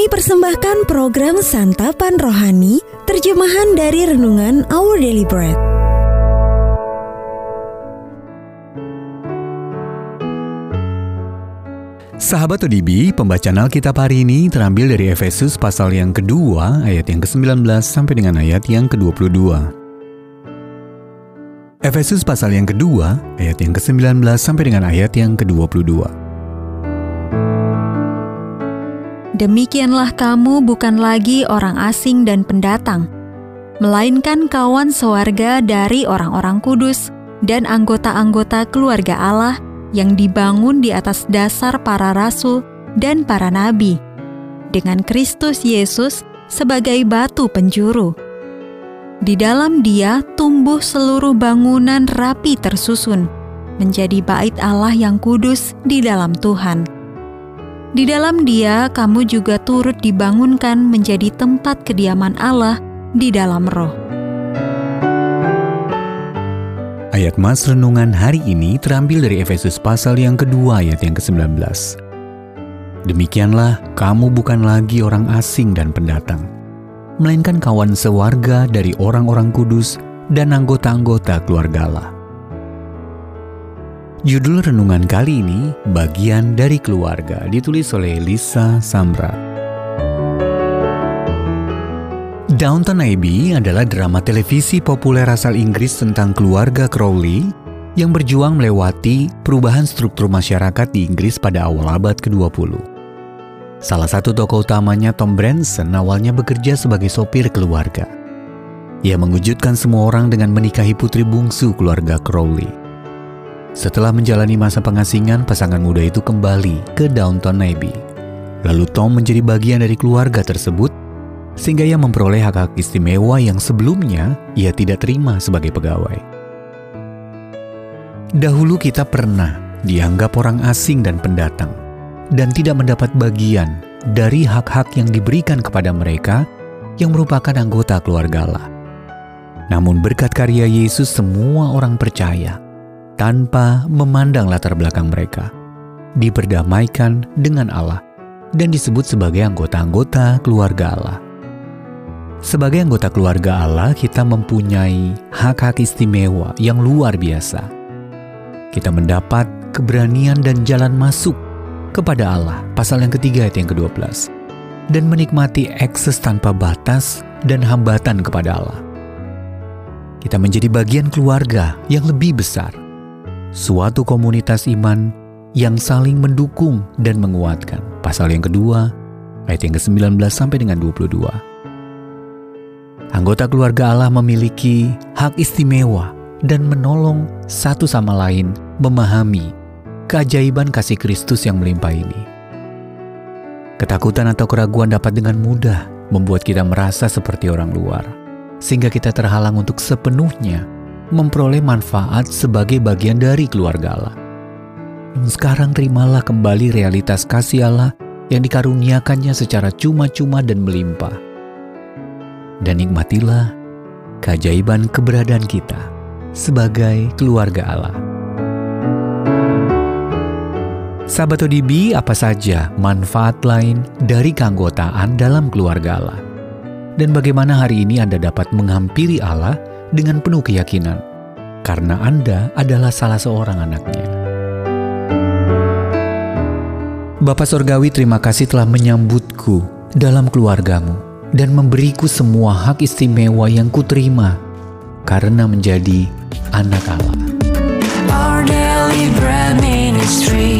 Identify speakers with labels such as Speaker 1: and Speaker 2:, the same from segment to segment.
Speaker 1: Kami persembahkan program Santapan Rohani, terjemahan dari Renungan Our Daily Bread.
Speaker 2: Sahabat ODB, pembacaan Alkitab hari ini terambil dari Efesus pasal yang kedua, ayat yang ke-19 sampai dengan ayat yang ke-22. Efesus pasal yang kedua, ayat yang ke-19 sampai dengan ayat yang ke-22.
Speaker 3: Demikianlah kamu bukan lagi orang asing dan pendatang, melainkan kawan sewarga dari orang-orang kudus dan anggota-anggota keluarga Allah yang dibangun di atas dasar para rasul dan para nabi, dengan Kristus Yesus sebagai batu penjuru. Di dalam Dia tumbuh seluruh bangunan rapi tersusun, menjadi bait Allah yang kudus di dalam Tuhan. Di dalam Dia, kamu juga turut dibangunkan menjadi tempat kediaman Allah di dalam Roh.
Speaker 2: Ayat Mas Renungan hari ini terambil dari Efesus pasal yang kedua ayat yang ke-19. Demikianlah, kamu bukan lagi orang asing dan pendatang, melainkan kawan sewarga dari orang-orang kudus dan anggota-anggota keluarga Allah. Judul renungan kali ini bagian dari keluarga ditulis oleh Lisa Samra. Downton Abbey adalah drama televisi populer asal Inggris tentang keluarga Crowley yang berjuang melewati perubahan struktur masyarakat di Inggris pada awal abad ke-20. Salah satu tokoh utamanya Tom Branson awalnya bekerja sebagai sopir keluarga. Ia mengejutkan semua orang dengan menikahi putri bungsu keluarga Crowley. Setelah menjalani masa pengasingan, pasangan muda itu kembali ke Downton Abbey. Lalu Tom menjadi bagian dari keluarga tersebut sehingga ia memperoleh hak-hak istimewa yang sebelumnya ia tidak terima sebagai pegawai. Dahulu kita pernah dianggap orang asing dan pendatang, dan tidak mendapat bagian dari hak-hak yang diberikan kepada mereka yang merupakan anggota keluarga Allah. Namun berkat karya Yesus semua orang percaya, tanpa memandang latar belakang mereka, diperdamaikan dengan Allah dan disebut sebagai anggota-anggota keluarga Allah. Sebagai anggota keluarga Allah, kita mempunyai hak-hak istimewa yang luar biasa. Kita mendapat keberanian dan jalan masuk kepada Allah, pasal yang ketiga ayat yang ke-12, dan menikmati akses tanpa batas dan hambatan kepada Allah. Kita menjadi bagian keluarga yang lebih besar, suatu komunitas iman yang saling mendukung dan menguatkan. Pasal yang kedua, ayat yang ke-19 sampai dengan 22. Anggota keluarga Allah memiliki hak istimewa dan menolong satu sama lain memahami keajaiban kasih Kristus yang melimpah ini. Ketakutan atau keraguan dapat dengan mudah membuat kita merasa seperti orang luar, sehingga kita terhalang untuk sepenuhnya memperoleh manfaat sebagai bagian dari keluarga Allah. Namun sekarang terimalah kembali realitas kasih Allah yang dikaruniakannya secara cuma-cuma dan melimpah dan nikmatilah keajaiban keberadaan kita sebagai keluarga Allah. Sahabat ODB, apa saja manfaat lain dari keanggotaan dalam keluarga Allah? Dan bagaimana hari ini Anda dapat menghampiri Allah dengan penuh keyakinan? Karena Anda adalah salah seorang anaknya. Bapak Sorgawi terima kasih telah menyambutku dalam keluargamu dan memberiku semua hak istimewa yang kuterima karena menjadi anak Allah. Our daily bread
Speaker 1: ministries,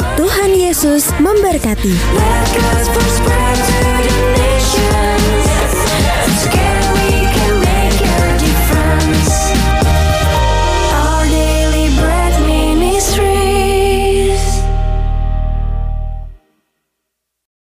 Speaker 1: Tuhan Yesus memberkati. Let